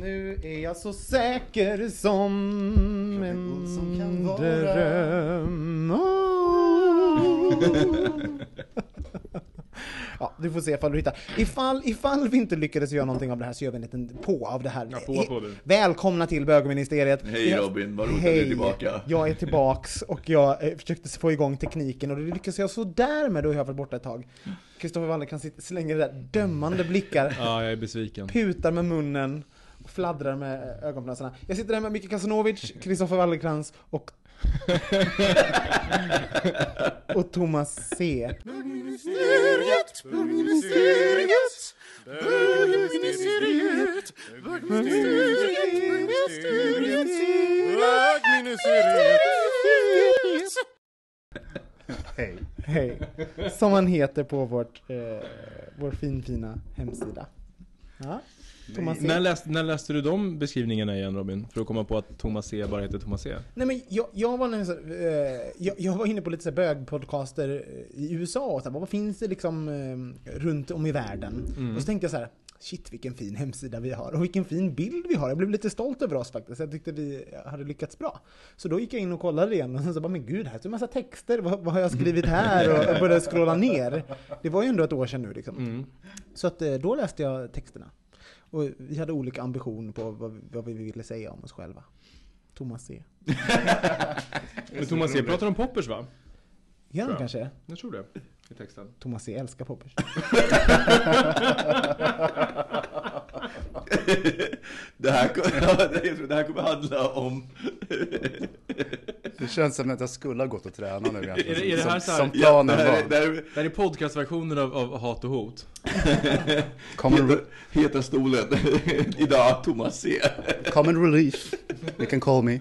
Nu är jag så säker som kan en vara. dröm. Ja, du får se ifall du hittar. Ifall, ifall vi inte lyckades göra någonting av det här så gör vi en liten på av det här. Ja, på, på det. Välkomna till bögministeriet. Hej Jag- Robin, vad roligt att du är Hej, tillbaka. jag är tillbaks och jag eh, försökte få igång tekniken och det lyckades jag sådär med, då har jag varit borta ett tag. Kristoffer Wallercrantz sitter- slänger det där dömande blickar Ja, jag är besviken. putar med munnen fladdrar med ögonfransarna. Jag sitter här med Micke Kasanovic, Kristoffer Wallercrantz och... och Thomas C. Bögministeriet, bögministeriet, bögministeriet, bögministeriet, bögministeriet. Hej. Hej. Som han heter på vårt, eh, vår finfina hemsida. Ja. Thomas C. När läste, när läste du de beskrivningarna igen Robin? För att komma på att Thomas C bara heter Thomas C. Nej men jag, jag var så, eh, jag, jag var inne på lite så bögpodcaster eh, i USA och så här, vad finns det liksom eh, runt om i världen? Och så tänkte jag så här, shit vilken fin hemsida vi har och vilken fin bild vi har. Jag blev lite stolt över oss faktiskt. Jag tyckte vi hade lyckats bra. Så då gick jag in och kollade igen och sen så bara, men gud, här står en massa texter. Vad, vad har jag skrivit här? Och jag började scrolla ner. Det var ju ändå ett år sedan nu liksom. Så att då läste jag texterna. Och vi hade olika ambitioner på vad, vad vi ville säga om oss själva. Thomas C. Men Thomas C pratar om poppers va? Han Bra. kanske? Jag tror det. I texten. Thomas C älskar poppers. Det här, kom- ja, det- jag tror det här kommer handla om... Det känns som att jag skulle ha gått och tränat nu egentligen. Är det- är det här som, så här- som Ja, planen det, här, var. är- det, här, Det här är podcastversionen av, av Hat och Hot. Common, är heta stolen. Idag Thomas C. common relief. You can call me.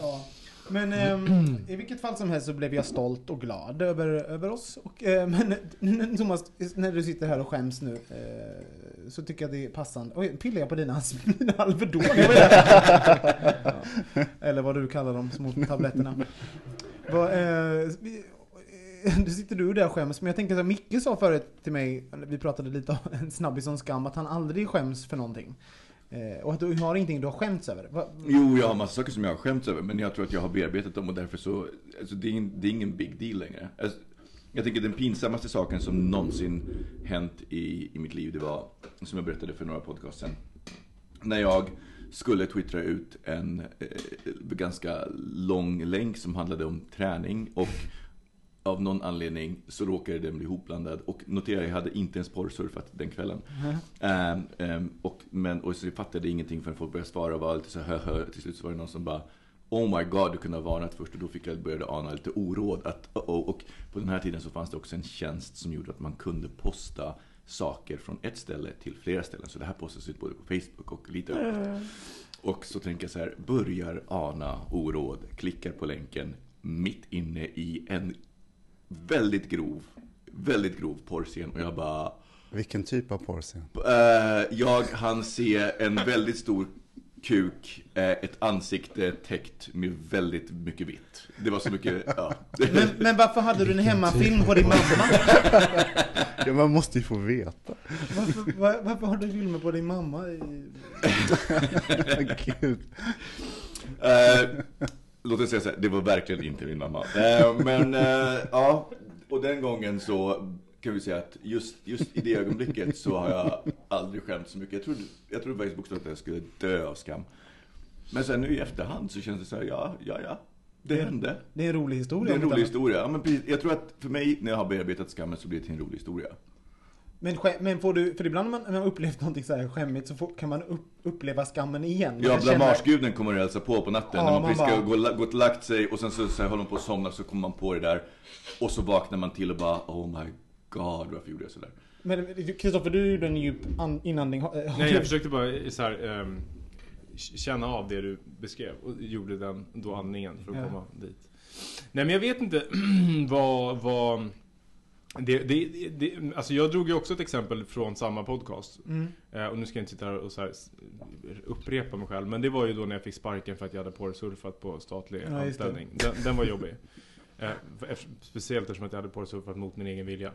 Ja. Men ehm, i vilket fall som helst så blev jag stolt och glad över, över oss. Och, eh, men Thomas, när du sitter här och skäms nu eh, så tycker jag det är passande. Oj, pillar jag på dina, dina Alvedon? Ja. Eller vad du kallar de små tabletterna. Vad, eh, vi- nu sitter du där och skäms, men jag tänker så här, Micke sa förut till mig, vi pratade lite om en snabbis om skam, att han aldrig skäms för någonting. Eh, och att du har ingenting du har skämts över. Va, Jo, jag har massa saker som jag har skämts över, men jag tror att jag har bearbetat dem och därför så, alltså det är, ingen, det är ingen big deal längre. Alltså, jag tänker den pinsammaste saken som någonsin hänt i, i mitt liv, det var, som jag berättade för några podcast sen, när jag skulle twittra ut en eh, ganska lång länk som handlade om träning och av någon anledning så råkade den bli hopblandad och notera jag hade inte ens porrsurfat den kvällen. Ehm, ehm, och, men, och så jag fattade ingenting förrän folk började svara och var lite så hö, hö. Till slut så var det någon som bara Oh my god, du kunde ha varnat först och då fick jag började ana lite oråd. Att, oh, oh. Och på den här tiden så fanns det också en tjänst som gjorde att man kunde posta saker från ett ställe till flera ställen. Så det här postas ut både på Facebook och lite överallt. Och så tänker jag så här, börjar ana oråd, klickar på länken mitt inne i en väldigt grov, väldigt grov porrscen och jag bara Vilken typ av porrscen? Eh, jag hann se en väldigt stor kuk, eh, ett ansikte täckt med väldigt mycket vitt. Det var så mycket, ja. Men, men varför hade du en hemmafilm på din mamma? Ja, man måste ju få veta. Varför, var, varför har du filmer på din mamma? I... Gud. Eh, låt oss säga så här, det var verkligen inte min mamma. Eh, men eh, ja, och den gången så kan vi säga att just, just i det ögonblicket så har jag aldrig skämt så mycket. Jag trodde, jag trodde faktiskt bokstavligt att jag skulle dö av skam. Men sen nu i efterhand så känns det så här, ja, ja, ja. Det hände. Det är en rolig Det historia. är en rolig historia. Ja, men precis, jag tror att för mig när jag har bearbetat skammen så blir det till en rolig historia. Men, men får du, för ibland när man, när man upplevt någonting så här skämmigt så får, kan man upp, uppleva skammen igen. Man Ja, blamageguden kommer och hälsa på på natten Ja, när man man precis ska bara- gå, la- gått och lagt sig och sen så, så här, håller man på att somna så kommer man på det där och så vaknar man till och bara Oh my god, varför gjorde jag sådär? Men Kristoffer, du gjorde en djup an- inandning. Nej, jag försökte bara så här, k- känna av det du beskrev och gjorde den då andningen för att Ja. komma dit. Nej men jag vet inte vad, vad det, det, det, alltså jag drog ju också ett exempel från samma podcast. Mm. Eh, och nu ska jag inte sitta här och så här upprepa mig själv. Men det var ju då när jag fick sparken för att jag hade porrsurfat på statlig Ja, anställning. Den, den var jobbig. Eh, speciellt eftersom att jag hade porrsurfat mot min egen vilja.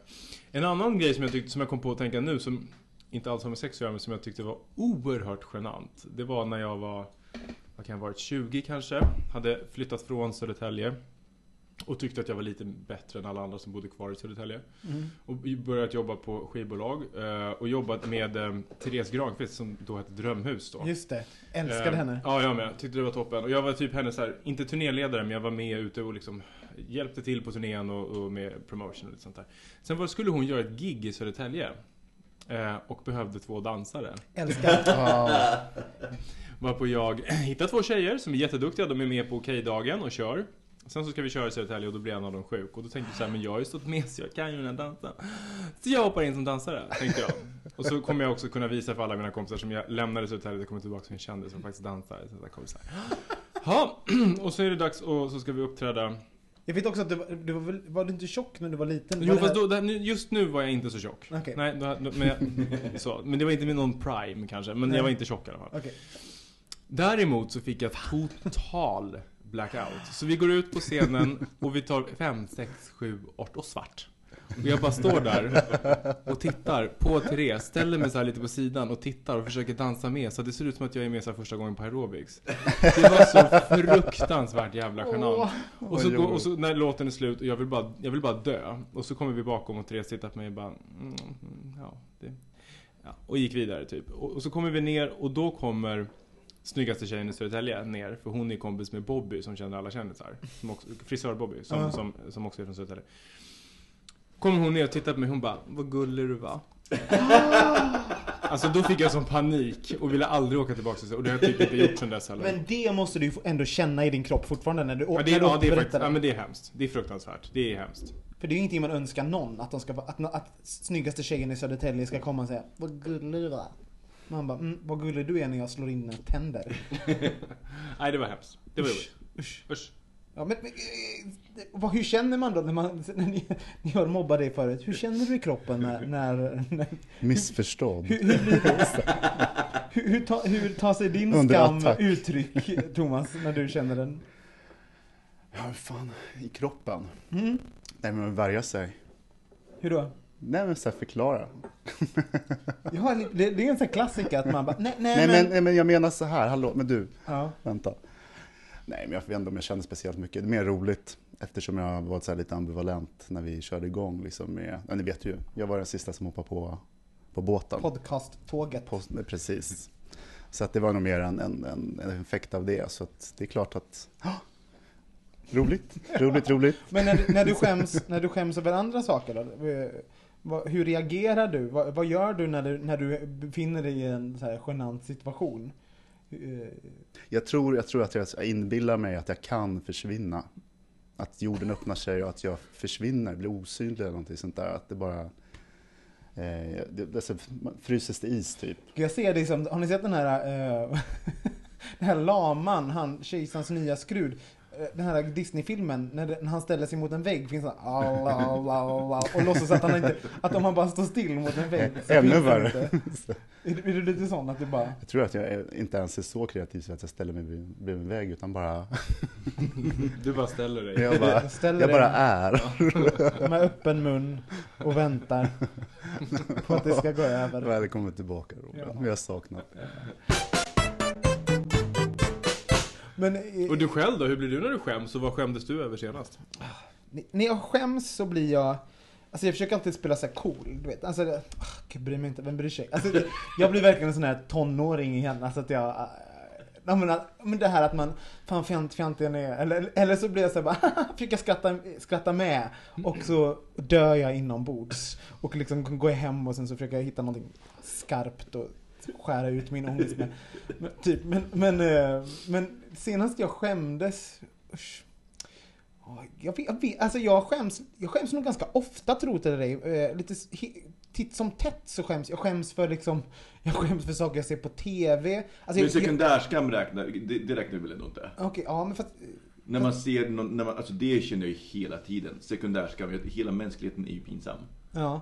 En annan grej som jag, tyckte, som jag kom på att tänka nu, som inte alls har med sex att göra, men som jag tyckte var oerhört genant. Det var när jag var, vad kan jag ha varit, 20 kanske. Hade flyttat från Södertälje. Och tyckte att jag var lite bättre än alla andra som bodde kvar i Södertälje. Mm. Och börjat jobba på skivbolag. eh, Och jobbat med eh, Therese Granqvist som då hette Drömhus då. Just det. Älskade Eh, henne. Ja, jag med. Tyckte det var toppen. Och jag var typ hennes här, inte turnéledare, men jag var med ute och liksom hjälpte till på turnén och, och med promotion och lite sånt där. Sen var, skulle hon göra ett gig i Södertälje. Eh, och behövde två dansare. Älskar. Varpå jag hittade två tjejer som är jätteduktiga, de är med på Okej-dagen och kör. Sen så ska vi köra i Södertälje och då blir en av dem sjuk. Och då tänkte jag så här, men jag har ju stått med så jag kan ju den här dansen. Så jag hoppar in som dansare, tänkte jag. Och så kommer jag också kunna visa för alla mina kompisar som jag lämnade Södertälje, jag kommer tillbaka som en kändis som faktiskt dansar. Så jag kommer så. Ja, och så är det dags och så ska vi uppträda. Jag vet också att du, var- du var, väl, var du inte tjock när du var liten? Jo Var fast då, just nu var jag inte så tjock. Okej. Nej, då, då, men, jag, så, men det var inte med någon prime kanske, men Nej. jag var inte tjock i alla fall. Okej. Däremot så fick jag total blackout. Så vi går ut på scenen och vi tar 5, 6, 7, 8 och svart. Och jag bara står där och tittar på Therese, ställer mig så här lite på sidan och tittar och försöker dansa med så det ser ut som att jag är med så här första gången på aerobics. Det var så fruktansvärt jävla genant. Och så, går, och så när låten är slut och jag vill, bara, jag vill bara dö. Och så kommer vi bakom och Therese tittar på mig och bara mm, mm, ja, det, ja. Och gick vidare typ. Och, och så kommer vi ner och då kommer snyggaste tjejen i Södertälje ner. För hon är kompis med Bobby som känner alla kändisar. Frisör-Bobby som, Ja. som, som också är från Södertälje. Kommer hon ner och tittar på mig hon bara Vad gullig du var. alltså då fick jag sån panik och ville aldrig åka tillbaka till Och det har jag typ inte gjort sen dess heller. Men det måste du ju ändå känna i din kropp fortfarande när du Ja, det, när du ja, det är faktiskt, ja men det är hemskt. Det är fruktansvärt. Det är hemskt. För det är ju ingenting man önskar någon, att, de ska, att, att snyggaste tjejen i Södertälje ska komma och säga Vad gullig du var. Man bara, mm, vad gullig du är när jag slår in dina tänder. Nej det var hemskt. Det var jobbigt. Usch. Usch. Ja, men, men eh, vad, hur känner man då när, man, när ni, ni har mobbat dig förut? Hur känner du i kroppen när... när, när missförstådd. hur, hur, hur, hur, ta, hur tar sig din Under skam attack. uttryck, Thomas, när du känner den? Ja, fan, i kroppen? Mm. Nej men värja sig. Hur då? Nej men så här förklara. Ja, det, det är en sån klassiker att man bara, nej, nej, Nej men... men, nej, men jag menar så här, hallå, men du, Ja. vänta. Nej men jag vet inte om jag känner speciellt mycket. Det är mer roligt eftersom jag varit så här lite ambivalent när vi körde igång liksom med, ja, ni vet ju, jag var den sista som hoppade på, på båten. Podcast-tåget. På, precis. Så att det var nog mer en, en, en, en effekt av det. Så att det är klart att, roligt, roligt, roligt. Men när, du- när, du skäms, när du skäms över andra saker då? Hur reagerar du? Vad, vad gör du när, du när du befinner dig i en så här genant situation? Eh, Jag tror, jag tror att jag inbillar mig att jag kan försvinna. Att jorden öppnar sig och att jag försvinner, blir osynlig eller någonting sånt där. Att det bara... Eh, det, det, så fryses det is typ. Jag ser det som, har ni sett den här, eh, den här laman, han, Kejsarens nya skrud? Eh, Den här Disney-filmen, när, han ställer sig mot en vägg, finns det alla, alla, alla, och låtsas att han inte, att om han bara står still mot en vägg så Ännu han värre. inte. Är, du- är du lite sån att du bara, Jag tror att jag är, inte ens är så kreativ så att jag ställer mig vid- bredvid en vägg utan bara... Du bara ställer dig. Jag bara, ställer jag bara dig är. med öppen mun och väntar på att det ska gå över? Välkommen tillbaka Robin. Ja. Vi har saknat dig. Men eh, Och du själv då? Hur blir du när du skäms? Och vad skämdes du över senast? När jag skäms så blir jag Alltså jag försöker alltid spela så cool, du vet. Alltså, det- ah, jag bryr mig inte, vem bryr sig? Alltså, jag blir verkligen en sån här tonåring igen, alltså att jag... äh, Ja, men, men det här att man, fan fjant, fjantiga är, eller, eller så blir jag så här bara, försöka skratta, skratta med och så dör jag inombords. Och liksom går jag hem och sen så försöker jag hitta någonting skarpt och skära ut min ångest med. Men, typ, men, men, eh, men senast jag skämdes, usch. Ja, Jag, vet, jag, vet, alltså jag, skäms, jag skäms nog ganska ofta, tror jag dig. Eh, lite titt som tätt så skäms jag. skäms för liksom, jag skäms för saker jag ser på TV. Alltså, Men sekundärskam räknar, det, det räknar väl ändå inte? Okej, ja men fast... När man ser någon, när man, alltså det känner jag ju hela tiden. Sekundärskam, hela mänskligheten är ju pinsam. Ja.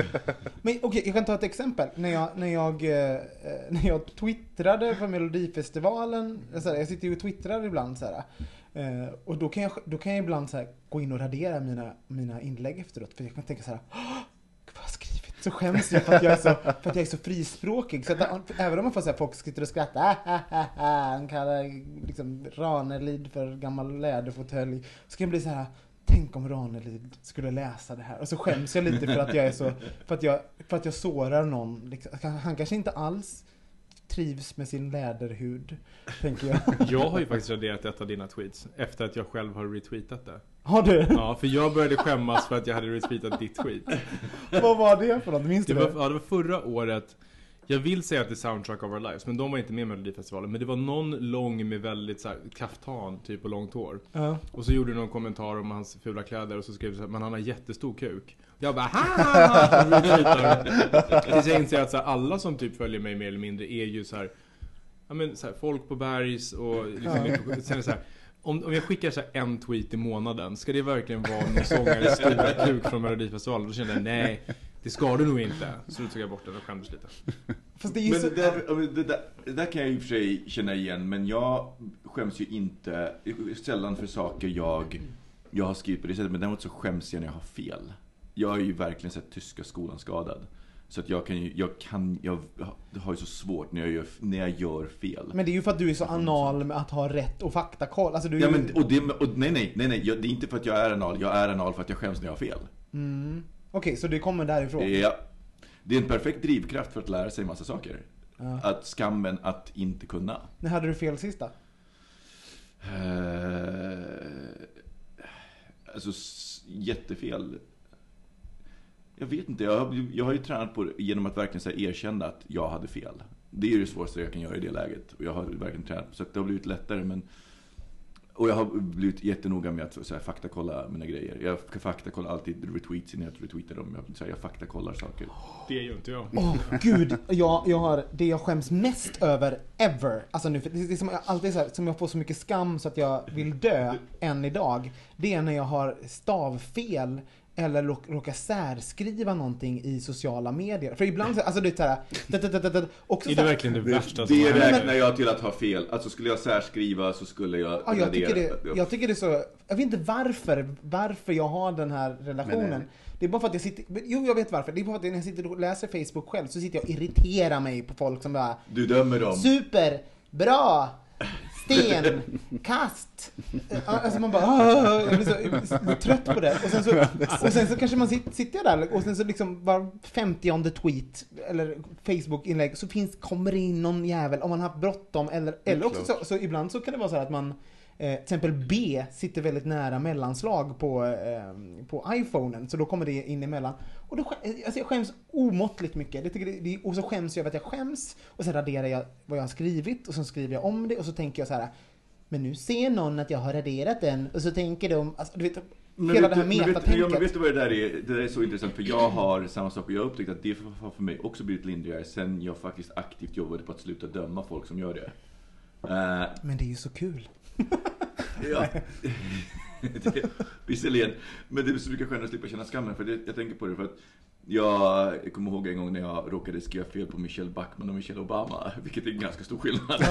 Men okej, jag kan ta ett exempel. När jag, när jag, eh, när jag twittrade för Melodifestivalen, så här, jag sitter ju och twittrar ibland så här. Eh, och då kan jag, då kan jag ibland så här, gå in och radera mina, mina inlägg efteråt. För jag kan tänka så här, "Åh, Gud, vad skrivit? Så skäms jag för att jag är så, för att jag är så frispråkig. Så att, även om man får så här, folk sitter och skrattar, "Ah, ah, ah, ah", han kallar liksom Ranelid för gammal läderfåtölj. Så kan jag bli så här, tänk om Ranelid skulle läsa det här. Och så skäms jag lite för att jag är så, för att jag, för att jag sårar någon. Liksom. Han kanske inte alls trivs med sin läderhud, tänker jag. Jag har ju faktiskt raderat ett av dina tweets efter att jag själv har retweetat det. Har du? Ja, för jag började skämmas för att jag hade retweetat ditt tweet. Vad var det för något? Minns Det du var, det? ja, det var förra året. Jag vill säga att det är Soundtrack of Our Lives, men de var inte med i Melodifestivalen. Men det var någon lång med väldigt så här, kaftan, typ och långt hår. Ja. Och så gjorde du någon kommentar om hans fula kläder och så skrev du så här, men han har jättestor kuk. Jag bara ha Tills jag inser att så här, alla som typ följer mig mer eller mindre är ju så här, ja men så här, folk på bergs och liksom, sen är det så här, om, om jag skickar så en tweet i månaden, ska det verkligen vara någon sångares stora kuk från Melodifestivalen? Då kände jag nej, det ska du nog inte. Så då tog jag bort den och skämdes lite. Fast det är ju Men så... det där, det, där, det där kan jag i och för sig känna igen, men jag skäms ju inte, sällan för saker jag, jag har skrivit på det sättet, men däremot så skäms jag när jag har fel. Jag är ju verkligen sett tyska skolan skadad. Så att jag kan ju, jag kan, jag har ju så svårt när jag gör, när jag gör fel. Men det är ju för att du är så anal med att ha rätt och faktakoll. Alltså du är Ja men, och det, och nej nej, nej nej, det är inte för att jag är anal, jag är anal för att jag skäms när jag har fel. Mm. Okej, så det kommer därifrån? Ja. Det är en perfekt drivkraft för att lära sig massa saker. Ja. Att skammen att inte kunna. När hade du fel sista? Eh, alltså, jättefel. Jag vet inte, jag har, jag har ju tränat på det genom att verkligen så erkänna att jag hade fel. Det är ju det svåraste jag kan göra i det läget. Och jag har verkligen tränat, så att det har blivit lättare. Men, och jag har blivit jättenoga med att så här, faktakolla mina grejer. Jag ska faktakolla alltid retweets innan jag retweetar dem. Jag, så här, jag faktakollar saker. Det är ju inte jag. Åh gud, jag, jag har det jag skäms mest över ever. Alltså nu, för det, det är som jag alltid så här, som jag får så mycket skam så att jag vill dö än idag. Det är när jag har stavfel eller råk- råkar särskriva någonting i sociala medier. För ibland så, alltså det är såhär, också Är det verkligen det värsta som Det räknar jag till att ha fel. Alltså skulle jag särskriva så skulle jag Ja, jag, tycker det, jag tycker det är så, jag vet inte varför, varför jag har den här relationen. Eh, det är bara för att jag sitter, jo jag vet varför. Det är bara för att när jag sitter och läser Facebook själv så sitter jag och irriterar mig på folk som bara Du dömer dem. Super, bra, sten, kast. Alltså man bara, "Ah", jag blir så, så trött på det. Och sen så, och sen så kanske man sitter, sitter där och sen så liksom var femtionde tweet eller Facebook-inlägg så finns, kommer in någon jävel om man har haft bråttom eller, eller också så, så ibland så kan det vara så här att man Eh, till exempel B sitter väldigt nära mellanslag på, eh, på iPhonen, så då kommer det in emellan. Och då, alltså jag skäms omåttligt mycket. Det tycker det, och så skäms jag över att jag skäms, och sen raderar jag vad jag har skrivit, och sen skriver jag om det, och så tänker jag så här. Men nu ser någon att jag har raderat den, och så tänker de, alltså, du vet, Men hela vet det här du- men vet, metatänket. vet du vad det där är? Det där är så intressant för jag har samma sak och jag har upptäckt att det har för mig också blivit lindrigare sen jag faktiskt aktivt jobbade på att sluta döma folk som gör det. Eh, Men det är ju så kul ja. det, visserligen, men det är så mycket skönare att slippa känna skammen för det, jag tänker på det för att jag, jag kommer ihåg en gång när jag råkade skriva fel på Michelle Backman och Michelle Obama, vilket är en ganska stor skillnad.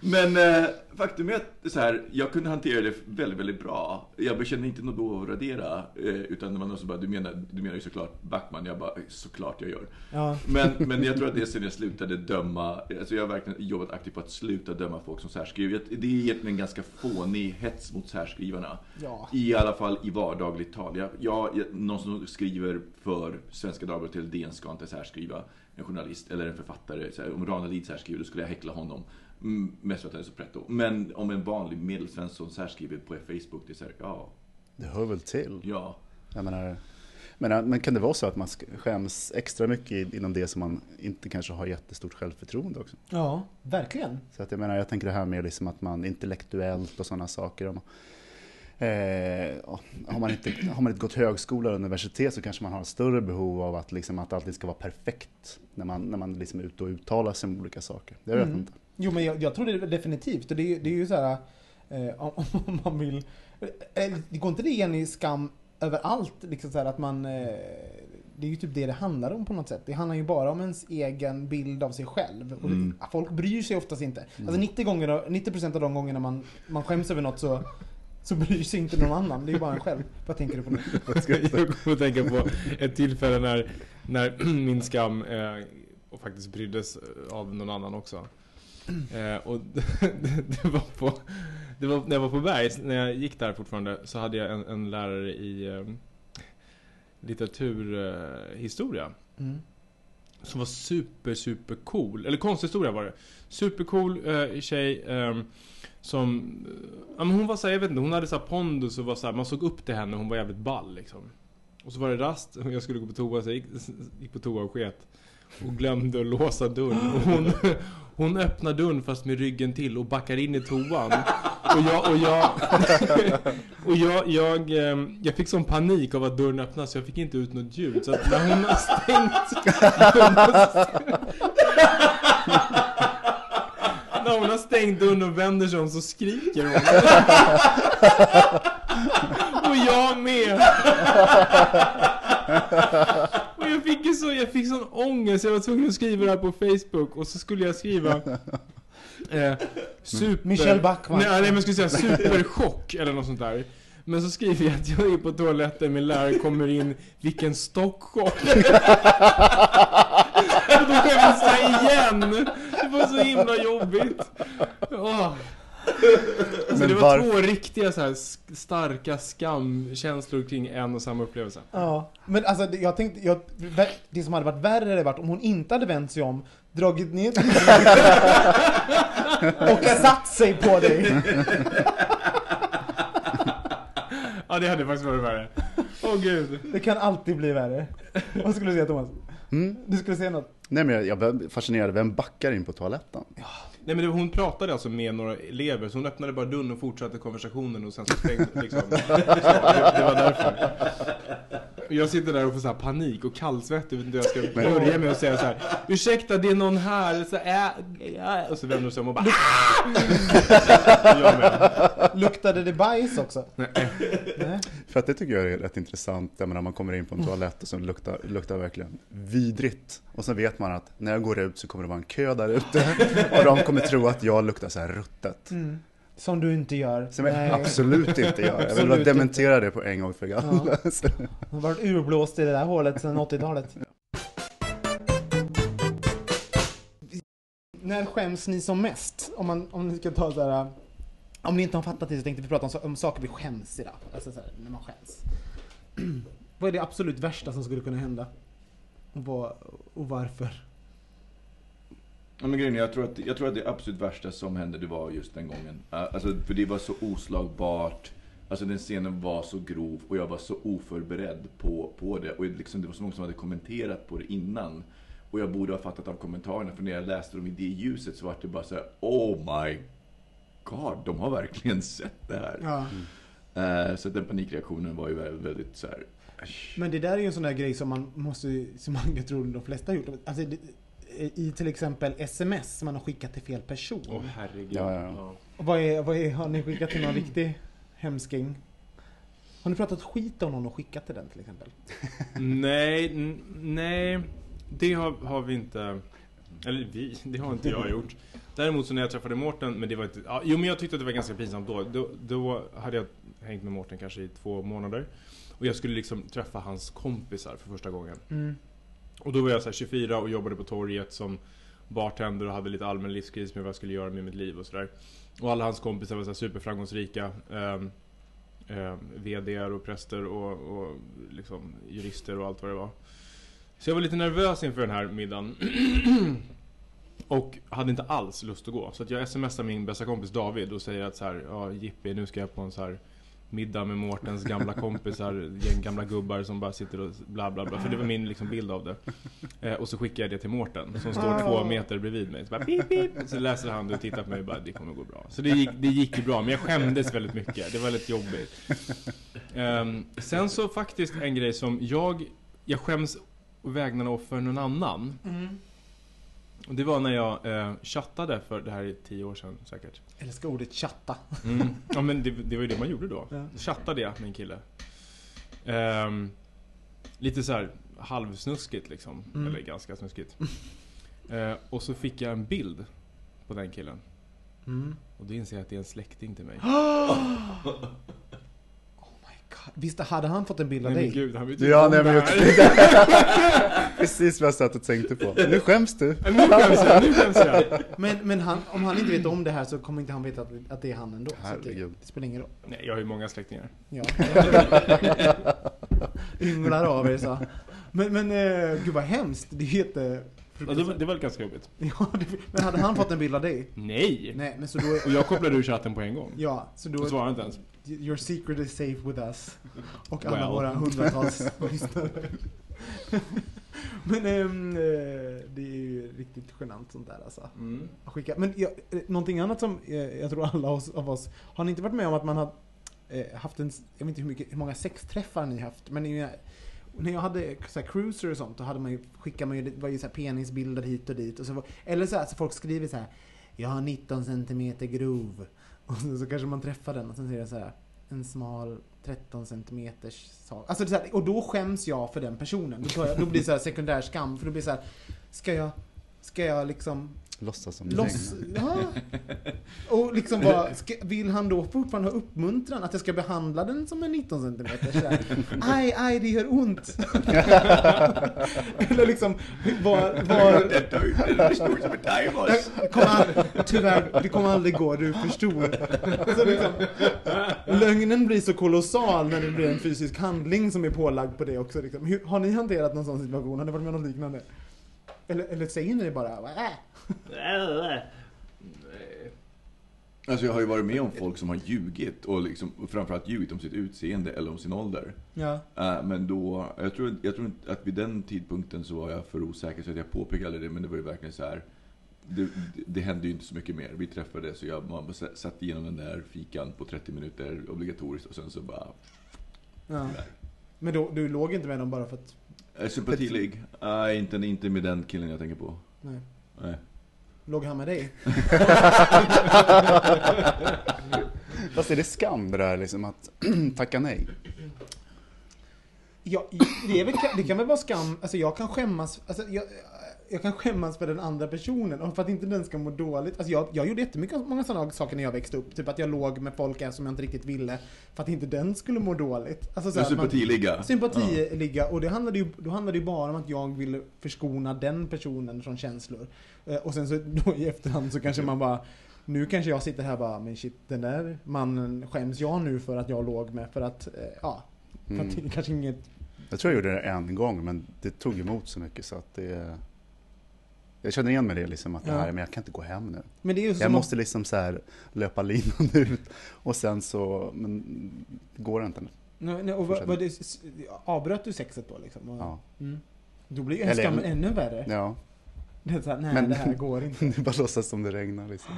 Men eh, faktum är att så här, jag kunde hantera det väldigt, väldigt bra. Jag kände inte något behov av att radera, eh, utan det var någon som bara, du menar, du menar ju såklart Backman? Jag bara, såklart jag gör. Ja. Men, men jag tror att det är sen jag slutade döma, alltså jag har verkligen jobbat aktivt på att sluta döma folk som särskriver. Det är egentligen en ganska fånig hets mot särskrivarna. Ja. I alla fall fall i vardagligt tal. Jag, jag, någon som skriver för Svenska Dagbladet eller DN ska inte så här skriva. En journalist eller en författare. Så här, om Ranelid så här skriver, då skulle jag häckla honom. Mm, mest för att han är så pretto. Men om en vanlig medelsvensson så här skriver på Facebook, det är så här, ja, Det hör väl till. ja. Jag menar, men, men kan det vara så att man sk- skäms extra mycket inom det som man inte kanske har jättestort självförtroende också? Ja, verkligen. Så att jag menar, jag tänker det här med liksom att man intellektuellt och sådana saker. Om, eh, har, man inte, har man inte gått högskola eller universitet så kanske man har ett större behov av att, liksom, att allting ska vara perfekt när man, när man liksom är ute och uttalar sig om olika saker. Jag vet Mm. inte. Jo men jag, jag tror det definitivt. Och det, är- det är ju så här eh, om, om man vill... Eh, det går inte det igen i skam överallt? Liksom så här att man... Eh, det är ju typ det det handlar om på något sätt. Det handlar ju bara om ens egen bild av sig själv. Och Mm. folk bryr sig oftast inte. Alltså 90, gånger, 90% av de gångerna man, man skäms över något så, så bryr sig inte någon annan. Det är bara en själv. Vad tänker du på nu? Jag kommer att tänka på ett tillfälle när, när min skam eh, och faktiskt bryddes av någon annan också. Eh, och det, det var på det var, när jag var på Bergs, när jag gick där fortfarande, så hade jag en, en lärare i eh, litteraturhistoria. Eh, historia. Mm. som var super, super cool. Eller konsthistoria var det. Supercool eh, tjej. ehm, som, eh, ja men hon var såhär, jag vet inte, hon hade såhär pondus och var såhär, man såg upp till henne, hon var jävligt ball liksom. Och så var det rast, och jag skulle gå på toa, så jag gick, gick på toa och sket. Och glömde att låsa dörren. Och hon, hon öppnar dörren fast med ryggen till och backar in i toan. Och jag, och jag, och jag, jag, eh, jag fick sån panik av att dörren öppnades så jag fick inte ut något ljud. Så att när hon har stängt... stängt dörren och vänder sig om så skriker hon. Och jag med. Och jag fick ju så, jag fick sån ångest, jag var tvungen att skriva det här på Facebook och så skulle jag skriva eh, super... Michelle Backman. Nej, nej men jag skulle säga superchock eller något sånt där. Men så skriver jag att jag är på toaletten, min lärare kommer in, vilken stockchock. och då skäms jag igen. Det var så himla jobbigt. Åh. Så Men det var varför- två riktiga så här starka skamkänslor kring en och samma upplevelse. Ja, men alltså det- jag tänkte, jag, det som hade varit värre hade varit om hon inte hade vänt sig om, dragit ner och satt sig på dig. Ja, det hade faktiskt varit värre. Åh gud. Det kan alltid bli värre. Vad skulle du säga Thomas? Mm. Du skulle säga något? Nej men jag, jag fascinerad, vem backar in på toaletten? Nej men det, hon pratade alltså med några elever, så hon öppnade bara dörren och fortsatte konversationen och sen så stängde liksom. Så, det, det var därför. Jag sitter där och får så här panik och kallsvettig, vet inte hur jag ska börja med att säga så här. Ursäkta, det är någon här. Så, äh, äh, och så vänder hon sig om och bara "Ah!" Jag med. Luktade det bajs också? Nej. Nej. För att det tycker jag är rätt intressant, jag menar man kommer in på en toalett och så luktar, luktar verkligen vidrigt. Och så vet man att när jag går ut så kommer det vara en kö där ute och de kommer tro att jag luktar så här ruttet. Mm. Som du inte gör. Som jag Nej. absolut inte gör. Jag vill bara inte. dementera det på en gång för alla. Du har varit urblåst i det där hålet sedan 80-talet. När skäms ni som mest? Om, man, om ni ska ta så här. Om ni inte har fattat det så tänkte vi prata om, om saker vi skäms idag. Alltså så här, när man skäms. Vad är det absolut värsta som skulle kunna hända? Och, vad, och varför? Ja, men grejen jag tror, att, jag tror att det absolut värsta som hände, det var just den gången. Alltså, för det var så oslagbart. Alltså den scenen var så grov och jag var så oförberedd på, på det. Och liksom, det var så många som hade kommenterat på det innan. Och jag borde ha fattat av kommentarerna, för när jag läste dem i det ljuset så var det bara så här: Oh my God, de har verkligen sett det här. Ja. Eh, så den panikreaktionen var ju väldigt, väldigt så här. Men det där är ju en sån där grej som man måste, som man, jag tror de flesta har gjort. Alltså, det, I till exempel sms som man har skickat till fel person. Åh herregud. Ja, ja. Och vad är, vad är, har ni skickat till någon riktig hemsking? Har ni pratat skit om någon och skickat till den till exempel? Nej, nej. Det har, har vi inte. Eller vi, det har inte jag gjort. Däremot så när jag träffade Mårten, men det var inte... Ja, jo men jag tyckte att det var ganska pinsamt då. då. Då hade jag hängt med Mårten kanske i två månader. Och jag skulle liksom träffa hans kompisar för första gången. Mm. Och då var jag så här 24 och jobbade på torget som bartender och hade lite allmän livskris med vad jag skulle göra med mitt liv och sådär. Och alla hans kompisar var så här superframgångsrika. Eh, eh, VDR och präster och, och liksom jurister och allt vad det var. Så jag var lite nervös inför den här middagen. och hade inte alls lust att gå. Så att jag smsar min bästa kompis David och säger att så här, ja Jippi nu ska jag på en så här middag med Mårtens gamla kompisar, gäng gamla gubbar som bara sitter och bla bla bla. För det var min liksom bild av det. Eh, och så skickar jag det till Mårten som står två meter bredvid mig. Så, bara, pip, pip. så läser han det och tittar på mig och bara det kommer gå bra. Så det gick, det gick ju bra men jag skämdes väldigt mycket. Det var lite jobbigt. Ehm, sen så faktiskt en grej som jag, jag skäms å vägnar av för någon annan. Och det var när jag eh, chattade för, det här är tio år sedan säkert. Älskar ordet chatta. Mm. Ja men det, det var ju det man gjorde då. Ja. Chattade jag med en kille. Ehm, lite så här halvsnuskigt liksom. Mm. Eller ganska snuskigt. Eh, och så fick jag en bild på den killen. Mm. Och då inser jag att det är en släkting till mig. Visst hade han fått en bild av Nej men dig? gud, han vet ju Ja, om nej, det men jag. Precis vad jag satt och tänkte på. Nu skäms du. Nu skäms jag, nu skäms jag. Men, men han, om han inte vet om det här så kommer inte han veta att, att det är han ändå. Så att det, Herregud. det spelar ingen roll. Nej, jag har ju många släktingar. Ja. Ynglar av er så. Men, men eh, gud vad hemskt. Det är jätte... Ja, det, var, det var ganska jobbigt. Ja, det, men hade han fått en bild av dig? Nej! Nej, men så då... Och jag kopplade ur chatten på en gång. Ja, så då... Och svarade inte ens. Your secret is safe with us. Och alla Well. våra hundratals lyssnare. Men ehm, eh, det är ju riktigt genant sånt där alltså. Mm. Skicka. Men jag, eh, någonting annat som eh, jag tror alla av oss, har ni inte varit med om att man har haft en, jag vet inte hur, mycket, hur många sexträffar ni haft, men när jag hade så här, cruiser och sånt, då hade man ju, skickade man ju, var ju så här penisbilder hit och dit. Och så, eller så här, så folk skriver så här, jag har 19 centimeter grov. Och så, så kanske man träffar den och sen ser det så här, en smal 13 centimeters sak. Alltså det är så här, och då skäms jag för den personen. Då, jag, då blir det så här sekundär skam, för då blir det så här, ska jag, ska jag liksom Låtsas som Loss, ja. Och liksom bara, ska, vill han då fortfarande ha uppmuntran? Att jag ska behandla den som en 19 cm? Så här, Aj, aj, det gör ont. Eller liksom, var, var, kommer aldrig, tyvärr, det kommer aldrig gå, du förstår. Så liksom, lögnen blir så kolossal när det blir en fysisk handling som är pålagd på det också. Liksom. Hur, har ni hanterat någon sån situation? Har ni varit med om något liknande? Eller, eller säger ni bara äh? Alltså jag har ju varit med om folk som har ljugit och, liksom, och framförallt ljugit om sitt utseende eller om sin ålder. Ja. Eh, men då, jag tror, jag tror att vid den tidpunkten så var jag för osäker så att jag påpekade det. Men det var ju verkligen så här. Det, det, hände ju inte så mycket mer. Vi träffades och jag man satt igenom den där fikan på 30 minuter obligatoriskt och sen så bara... ja. Men då, du låg inte med dem bara för att... Eh, sympatilig? Nej, inte, inte med den killen jag tänker på. Nej. Nej. Låg han med dig? Fast är det skam det där liksom att tacka nej? Ja, det, väl, det kan väl vara skam, alltså jag kan skämmas, alltså jag, jag kan skämmas för den andra personen och för att inte den ska må dåligt. Alltså jag, jag gjorde jättemycket många sådana saker när jag växte upp. Typ att jag låg med folk som jag inte riktigt ville för att inte den skulle må dåligt. Alltså så En här, man- sympatiliga? Sympatiligga, och det handlade, ju, då handlade ju bara om att jag ville förskona den personen från känslor. Eh, Och sen så då i efterhand så kanske man bara nu kanske jag sitter här bara, men shit den där mannen skäms jag nu för att jag låg med för att, eh, ja, för att Mm. kanske inget Jag tror jag gjorde det en gång men det tog emot så mycket så att det... Jag känner igen mig det liksom att det här, men jag kan inte gå hem nu. Men det är Jag måste liksom så här löpa linan ut och sen så, men det går inte. Nej, nej, och vad, vad det, avbröt du sexet då liksom? Och, Ja. mm. Då blir ju Eller- skammen ännu värre. ja. Det är så här, nej Men- det här går inte. Det bara låtsas som det regnar liksom.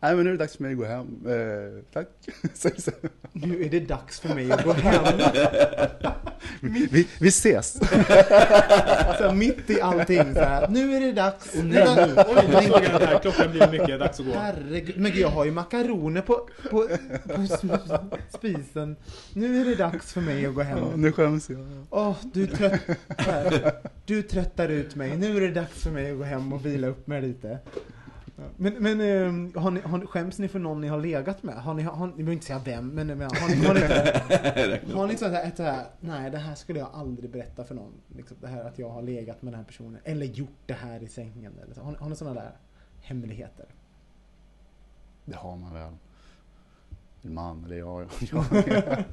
Nej men nu är det dags för mig att gå hem. Eh, tack. Så, så. Nu är det dags för mig att gå hem. Vi, vi, vi ses. Så här, mitt i allting så här, nu är det dags. Och nej, nu, oj, nu såg jag det här. Klockan blir mycket, dags att gå. Herregud, men gud jag har ju makaroner på, på, på sp- spisen. Nu är det dags för mig att gå hem. Nu skäms jag. Åh, du, trött, här. du tröttar ut mig. Nu är det dags för mig att gå hem och vila upp mig lite. Men, men ehm, har ni, har, ni- skäms ni för någon ni har legat med? Har ni, har, ni behöver inte säga vem, men men har ni, har ni, har ni så här, ett så här, nej det här skulle jag aldrig berätta för någon. Liksom, det här att jag har legat med den här personen. Eller gjort det här i sängen. Eller så. Har, ni- har ni sådana där hemligheter? Det har man väl. Min man, eller jag. jag.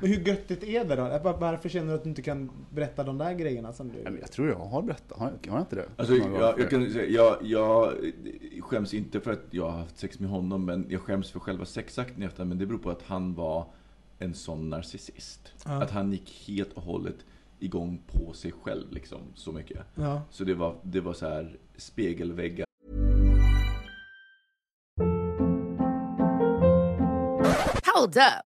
Men hur göttigt är det då? Var- Varför känner du att du inte kan berätta de där grejerna som du... Nej, jag tror jag har berättat, har jag, har jag inte det? Alltså, jag, jag kan säga, jag, jag skäms inte för att jag har haft sex med honom, men jag skäms för själva sexakten i efterhand. Men det beror på att han var en sån narcissist. Ja. Att han gick helt och hållet igång på sig själv, liksom, så mycket. Ja. Så det var, det var så här spegelväggar Hold up.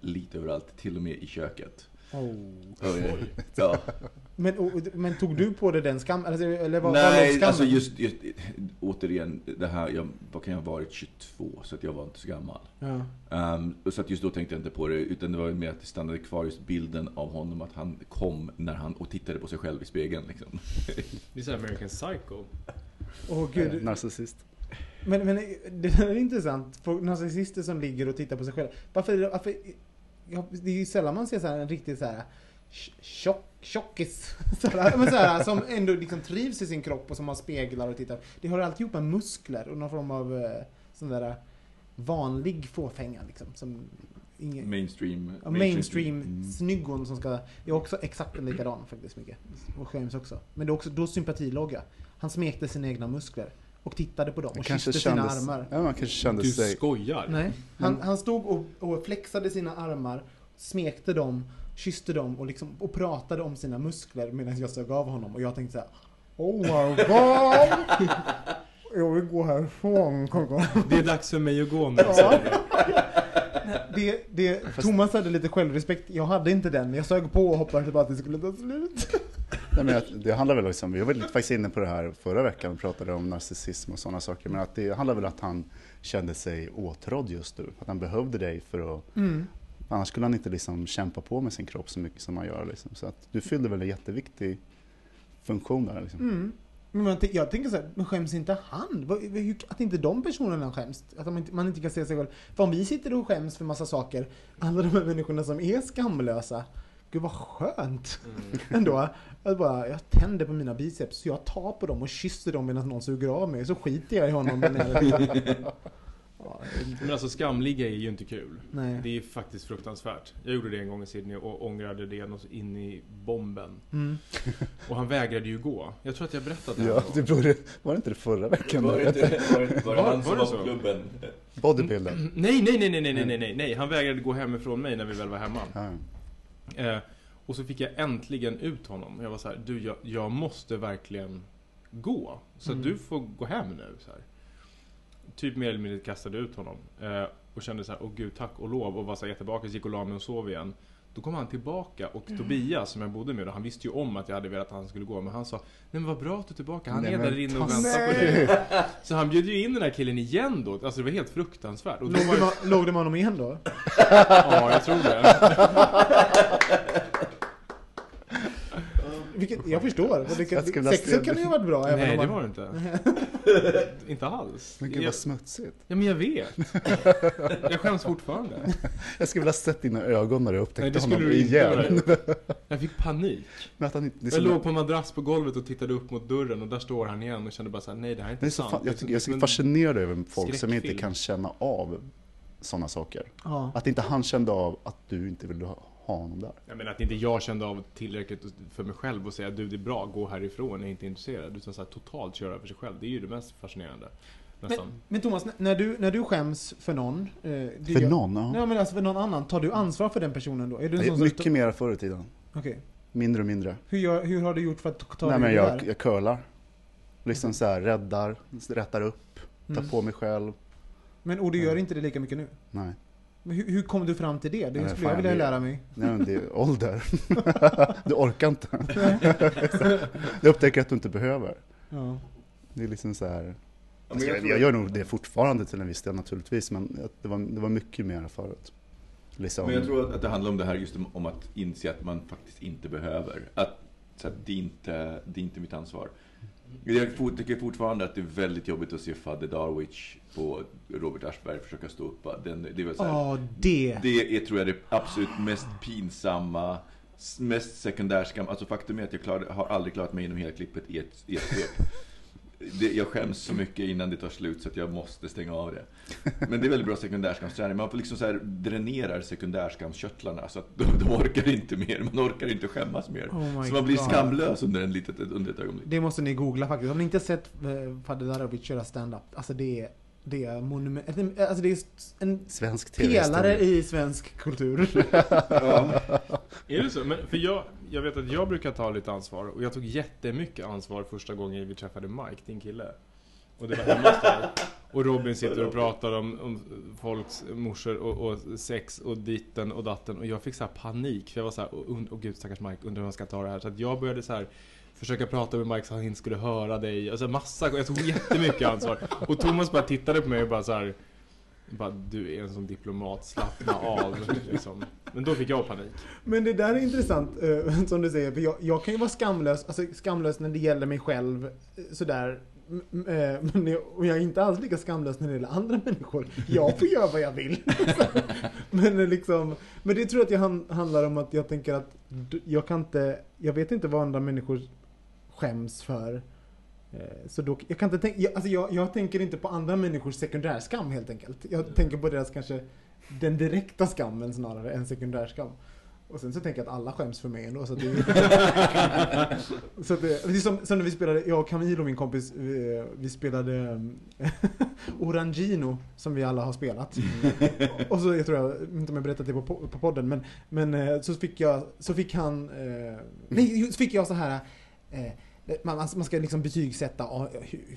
Lite överallt, till och med i köket. Oh. Ja. Men, och, men tog du på dig den skam? Alltså, eller vad, vad Nej, skammen? alltså just, just återigen, det här, jag, vad kan jag ha varit, 22, så att jag var inte så gammal. Ja. Och så att just då tänkte jag inte på det, utan det var mer att det stannade kvar just bilden av honom, att han kom när han och tittade på sig själv i spegeln. Liksom. Det är så American Psycho. Åh gud. Narcissist. Men, men det är intressant. För narcissister som ligger och tittar på sig själva. Varför, varför det är ju sällan man ser så en riktigt så här tj- tjock, tjockis. Så här, men så här, som ändå liksom trivs i sin kropp och som har speglar och tittar. Det har alltid gjort med muskler och någon form av eh, sån där vanlig fåfänga liksom. Som ingen, Mainstream. Ja, mainstream Mm. snyggon som ska... Jag är också exakt en likadan faktiskt mycket. Och skäms också. Men det är också då sympatilogga. Han smekte sina egna muskler. Och tittade på dem och kysste sina kändes, armar. ja, man kanske kände Du sig... skojar. Nej. Han, han stod och, och flexade sina armar, smekte dem, kysste dem och, liksom, och pratade om sina muskler medan jag sög av honom. Och jag tänkte så här. Oh my god! Jag vill gå härifrån. Koko." Det är dags för mig att gå nu. Det, det, Thomas hade lite självrespekt. Jag hade inte den. Jag sög på och hoppades bara att det skulle ta slut. Nej, men det handlar väl liksom, vi var lite faktiskt inne på det här förra veckan och pratade om narcissism och sådana saker. Men att det handlar väl om att han kände sig åtrådd just nu. Att han behövde dig för att Mm. Annars skulle han inte liksom kämpa på med sin kropp så mycket som han gör. Liksom. Så att du fyllde väl en jätteviktig funktion där. Liksom. Mm. Men man, jag tänker så här, men skäms inte han? Att inte de personerna skäms? Att de inte, man inte kan se sig själv. För om vi sitter och skäms för massa saker, alla de här människorna som är skamlösa, gud vad skönt mm. ändå. Jag, bara, jag tänder på mina biceps, så jag tar på dem och kysser dem medan någon suger av mig. Så skiter jag i honom. ja, men alltså skamliga är ju inte kul. Nej. Det är faktiskt fruktansvärt. Jag gjorde det en gång i Sydney och ångrade det något in i bomben. Mm. Och han vägrade ju gå. Jag tror att jag berättade det. Ja, det borde, var det inte det förra veckan? Var det, inte, var det, var han som var, var på klubben? Bodybuilden? Nej, nej, nej, nej, nej, nej, nej, nej. Han vägrade gå hemifrån mig när vi väl var hemma. Mm. Eh, och så fick jag äntligen ut honom. Jag var så här, du jag, jag måste verkligen gå. Så att du får gå hem nu. Så här. Typ mer eller mindre kastade ut honom. Eh, och kände så här, åh gud tack och lov. Och var så här jättebakis, gick och la mig och sov igen. Då kom han tillbaka och Tobias som jag bodde med, då, han visste ju om att jag hade velat att han skulle gå. Men han sa, nej men vad bra att du är tillbaka, han Nej, är där inne och väntar på dig. Så han bjöd ju in den här killen igen då. Alltså det var helt fruktansvärt. Och då Låg var du, med, låg du med honom igen då? ja, jag tror det. Vilket, jag förstår. Det, sexet se- kan ju ha varit bra. även Nej, om det man- var det inte. inte alls. Men gud Jag, vad smutsigt. ja, men jag vet. Jag skäms fortfarande. Jag skulle vilja sett dina ögon när du Nej, upptäckte det skulle honom du inte igen. Jag fick panik. Men att han inte, det Jag låg på en madrass på golvet och tittade upp mot dörren och där står han igen och kände bara såhär, nej det här är inte det är så sant. fan, jag, Det tycker, jag är fascinerad över folk som inte kan känna av sådana saker. Ja. Att inte han kände av att du inte ville ha, ha honom där. Jag menar att inte jag kände av tillräckligt för mig själv och säga du det är bra, gå härifrån, jag är inte intresserad. Utan så här, totalt köra för sig själv. Det är ju det mest fascinerande. Men, Nästan. men Thomas, när du, när du skäms för någon... Eh, För gör- någon? Ja. Nej men alltså för någon annan, tar du ansvar för den personen då? Är du en sån som... mycket mer förr i tiden. Okej. Mindre och mindre. Hur, gör, hur har du gjort för att ta Nej dig men jag, här? jag curlar. Liksom så här, räddar, rättar upp, tar Mm. på mig själv. Men och du gör inte det lika mycket nu? Nej. Men hur, hur kom du fram till det? Det skulle jag vilja det- lära mig. Nej men det är ålder. du orkar inte. jag upptäcker att du inte behöver. Ja. Det är liksom så här. Alltså, jag jag, gör nog det fortfarande till en viss del naturligtvis, men det var, det var mycket mer förut. Liksom, Men jag tror att, att det handlar om det här just om, att inse att man faktiskt inte behöver. Att så att det, är inte, det är inte mitt ansvar. Jag tycker fortfarande att det är väldigt jobbigt att se Fadde Darwich på Robert Aschberg försöka stå upp. Den, det är här, Ja, det. Det är tror jag det absolut mest pinsamma, mest sekundärskam. Alltså faktum är att jag klarade, har aldrig klarat mig igenom hela klippet i ett, i ett. Det, jag skäms så mycket innan det tar slut så att jag måste stänga av det. Men det är väldigt bra sekundärskamsträning. Man får liksom så här dränerar sekundärskamskörtlarna så att de, de orkar inte mer. Man orkar inte skämmas mer. Oh så man blir God. skamlös under, en litet, under ett ögonblick. Det måste ni googla faktiskt. Om ni inte har sett eh, Fadde Darovic köra stand-up, alltså det är, det är monument, alltså det är en Svensk pelare i svensk kultur. Är det så? Men för jag, jag vet att jag brukar ta lite ansvar och jag tog jättemycket ansvar första gången vi träffade Mike, din kille. Och det var hemma dig. Och Robin sitter och pratar om, om folks morsor och, och sex och ditten och datten och jag fick så här panik för jag var så här, åh oh, gud stackars Mike, undrar hur han ska ta det här. Så att jag började så här försöka prata med Mike så han inte skulle höra dig. Alltså massa, jag tog jättemycket ansvar. Och Thomas bara tittade på mig och bara så här. Bara, du är en sån diplomat, slappna av. Liksom. Men då fick jag panik. Men det där är intressant, eh, som du säger, för jag, jag kan ju vara skamlös, alltså skamlös när det gäller mig själv, eh, sådär. Eh, men jag, jag är inte alls lika skamlös när det gäller andra människor. Jag får göra vad jag vill. men, eh, liksom, men det tror jag att det handlar om att jag tänker att jag kan inte, jag vet inte vad andra människor skäms för. Eh, Så då, jag kan inte tänka, jag, alltså jag, jag tänker inte på andra människors sekundärskam helt enkelt. Jag tänker på deras kanske, den direkta skammen snarare än sekundärskam. Och sen så tänker jag att alla skäms för mig ändå. Så det, så det, det är som, som när vi spelade, jag och Camilo min kompis, vi, vi spelade um, Orangino som vi alla har spelat. Och så, jag tror jag, inte om jag berättat det på, på podden, men, men eh, så fick jag, så fick han, eh, nej, så fick jag så här eh, man, man man ska liksom betygsätta ah,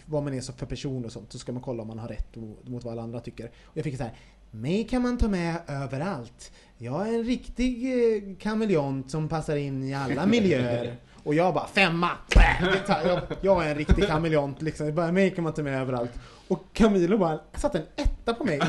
vad man är för person och sånt. Så ska man kolla om man har rätt mot, vad alla andra tycker. Och jag fick så här. Mig kan man ta med överallt. Jag är en riktig eh, kameleont som passar in i alla miljöer. Och jag bara femma! Jag, jag är en riktig kameleont liksom. Mig kan man ta med överallt. Och Camilo bara satte en etta på mig.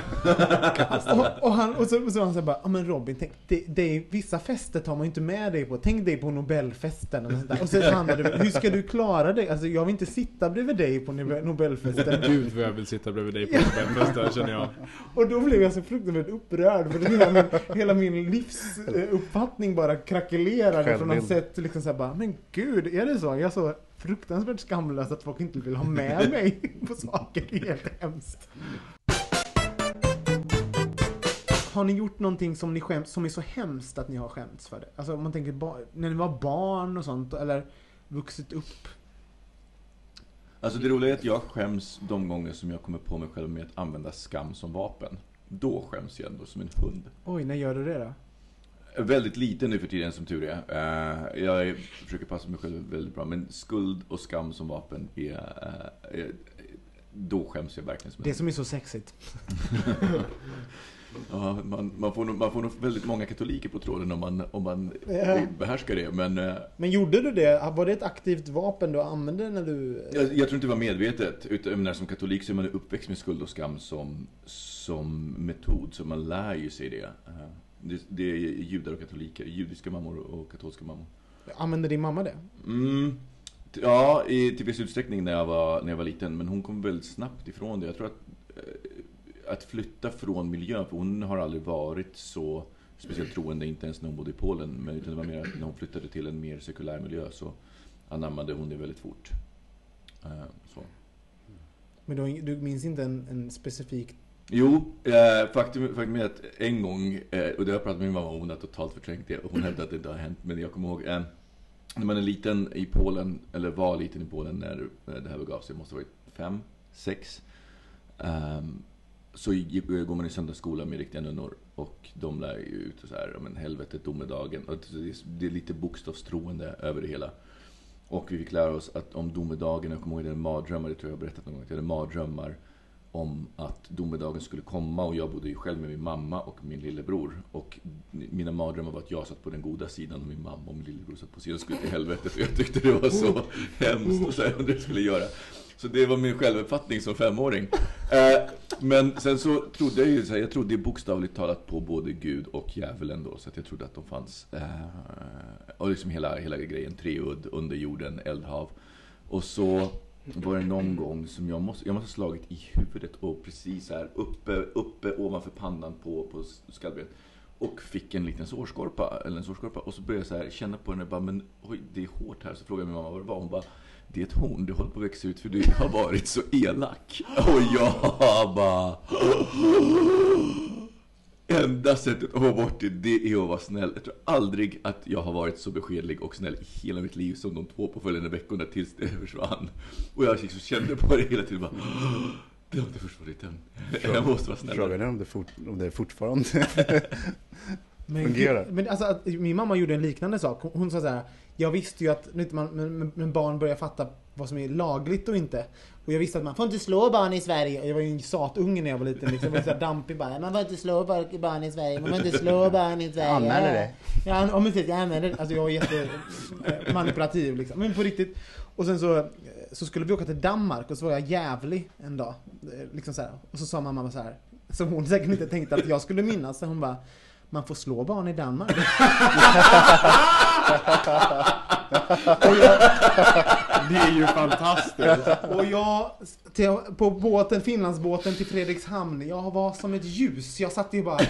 och, och, han, och så, så var han så här bara, ja men Robin, tänk, det, det är, vissa fester tar man ju inte med dig på. Tänk dig på Nobelfesten. Och, sånt där. och så handlade det hur ska du klara dig? Alltså jag vill inte sitta bredvid dig på Nobel- Nobelfesten. Gud vad jag vill sitta bredvid dig på Nobelfesten känner jag. Och då blev jag så fruktansvärt upprörd för det hela min, hela min livsuppfattning bara krackelerade från något sätt. Liksom så här bara, men gud, är det så? Jag så fruktansvärt skamlös att folk inte vill ha med mig på saker. Det är helt hemskt. Har ni gjort någonting som ni skäms, som är så hemskt att ni har skämts för det? Alltså om man tänker när ni var barn och sånt, eller vuxit upp. Alltså det roliga är att jag skäms de gånger som jag kommer på mig själv med att använda skam som vapen. Då skäms jag ändå som en hund. Oj, när gör du det då? Väldigt lite nu för tiden som tur är. Eh, jag försöker passa mig själv väldigt bra. Men skuld och skam som vapen är... eh, är då skäms jag verkligen som Det som är så sexigt. Ja, man, man, får nog, man får nog väldigt många katoliker på tråden om man, om man Ja. behärskar det. Men eh, Men gjorde du det? Var det ett aktivt vapen du använde när du... jag, jag tror inte det var medvetet. Utan, menar, som katolik så är man uppväxt med skuld och skam som, som metod. Så man lär ju sig det. Det, det är judar och katoliker, judiska mammor och katolska mammor. Använde din mamma det? Mm, ja, i, till viss utsträckning när jag, var, när jag var liten. Men hon kom väldigt snabbt ifrån det. Jag tror att, eh, att flytta från miljön, för hon har aldrig varit så speciellt troende, inte ens när hon bodde i Polen. Men utan det var mer att när hon flyttade till en mer sekulär miljö så anammade hon det väldigt fort. Eh, Så. Men du, du minns inte en, en specifik... Jo, eh, faktum, faktum är att en gång, eh, och det har jag pratat med min mamma om, hon har totalt förträngt det och hon hävdar att det inte har hänt. Men jag kommer ihåg, eh, när man är liten i Polen, eller var liten i Polen när eh, det här begav sig, måste ha varit fem, sex. Um, så gick, eh, går man i söndagsskola med riktiga nunnor och de lär ju ut och så här, men helvetet, domedagen. Och det är- det är lite bokstavstroende över det hela. Och vi fick lära oss att om domedagen, jag kommer ihåg det mardrömmar, det tror jag har berättat någon gång, att jag hade mardrömmar om att domedagen skulle komma och jag bodde ju själv med min mamma och min lillebror. Och mina mardrömmar var att jag satt på den goda sidan och min mamma och min lillebror satt på sidan och skulle till helvetet. för jag tyckte det var så hemskt och så här, det skulle göra. Så det var min självuppfattning som femåring. Eh, men sen så trodde jag ju, så här, jag trodde bokstavligt talat på både Gud och djävulen då. Så att jag trodde att de fanns. Eh, och liksom hela, hela grejen, treudd, under jorden, eldhav. Och så var det någon gång som jag måste, jag måste ha slagit i huvudet och precis här uppe, uppe ovanför pannan på, på skallbenet. Och fick en liten sårskorpa, eller en sårskorpa. Och så började jag så här känna på den och bara, men oj, det är hårt här. Så frågade jag min mamma vad det var. Hon bara, det är ett horn, det håller på att växa ut för du har varit så elak. Och jag bara... Enda sättet att få bort det, det är att vara snäll. Jag tror aldrig att jag har varit så beskedlig och snäll i hela mitt liv som de två påföljande veckorna tills det försvann. Och jag liksom kände på det hela tiden bara... Det har inte försvunnit än. Jag måste vara snäll. Frågan är om det, fort, om det fortfarande Men, Fungerar. Men alltså, min mamma gjorde en liknande sak. Hon, hon sa så här. Jag visste ju att vet man, men, men, barn börjar fatta vad som är lagligt och inte. Och jag visste att man får inte slå barn i Sverige. Jag var ju en satunge när jag var liten. Liksom. Jag var så dampig bara. Man får inte slå bar- barn i Sverige. Man får inte slå barn i Sverige. Anmäler det. Ja, men precis. Jag använder det. Alltså jag var jätte eh, liksom. Men på riktigt. Och sen så, eh, så skulle vi åka till Danmark och så var jag jävlig en dag. Eh, Liksom så här. Och så sa mamma så här. Som hon säkert inte tänkte att jag skulle minnas. Så hon bara. Man får slå barn i Danmark. Det är ju fantastiskt. Och jag, till, på båten, Finlandsbåten till Fredrikshamn, jag var som ett ljus. Jag satt ju bara,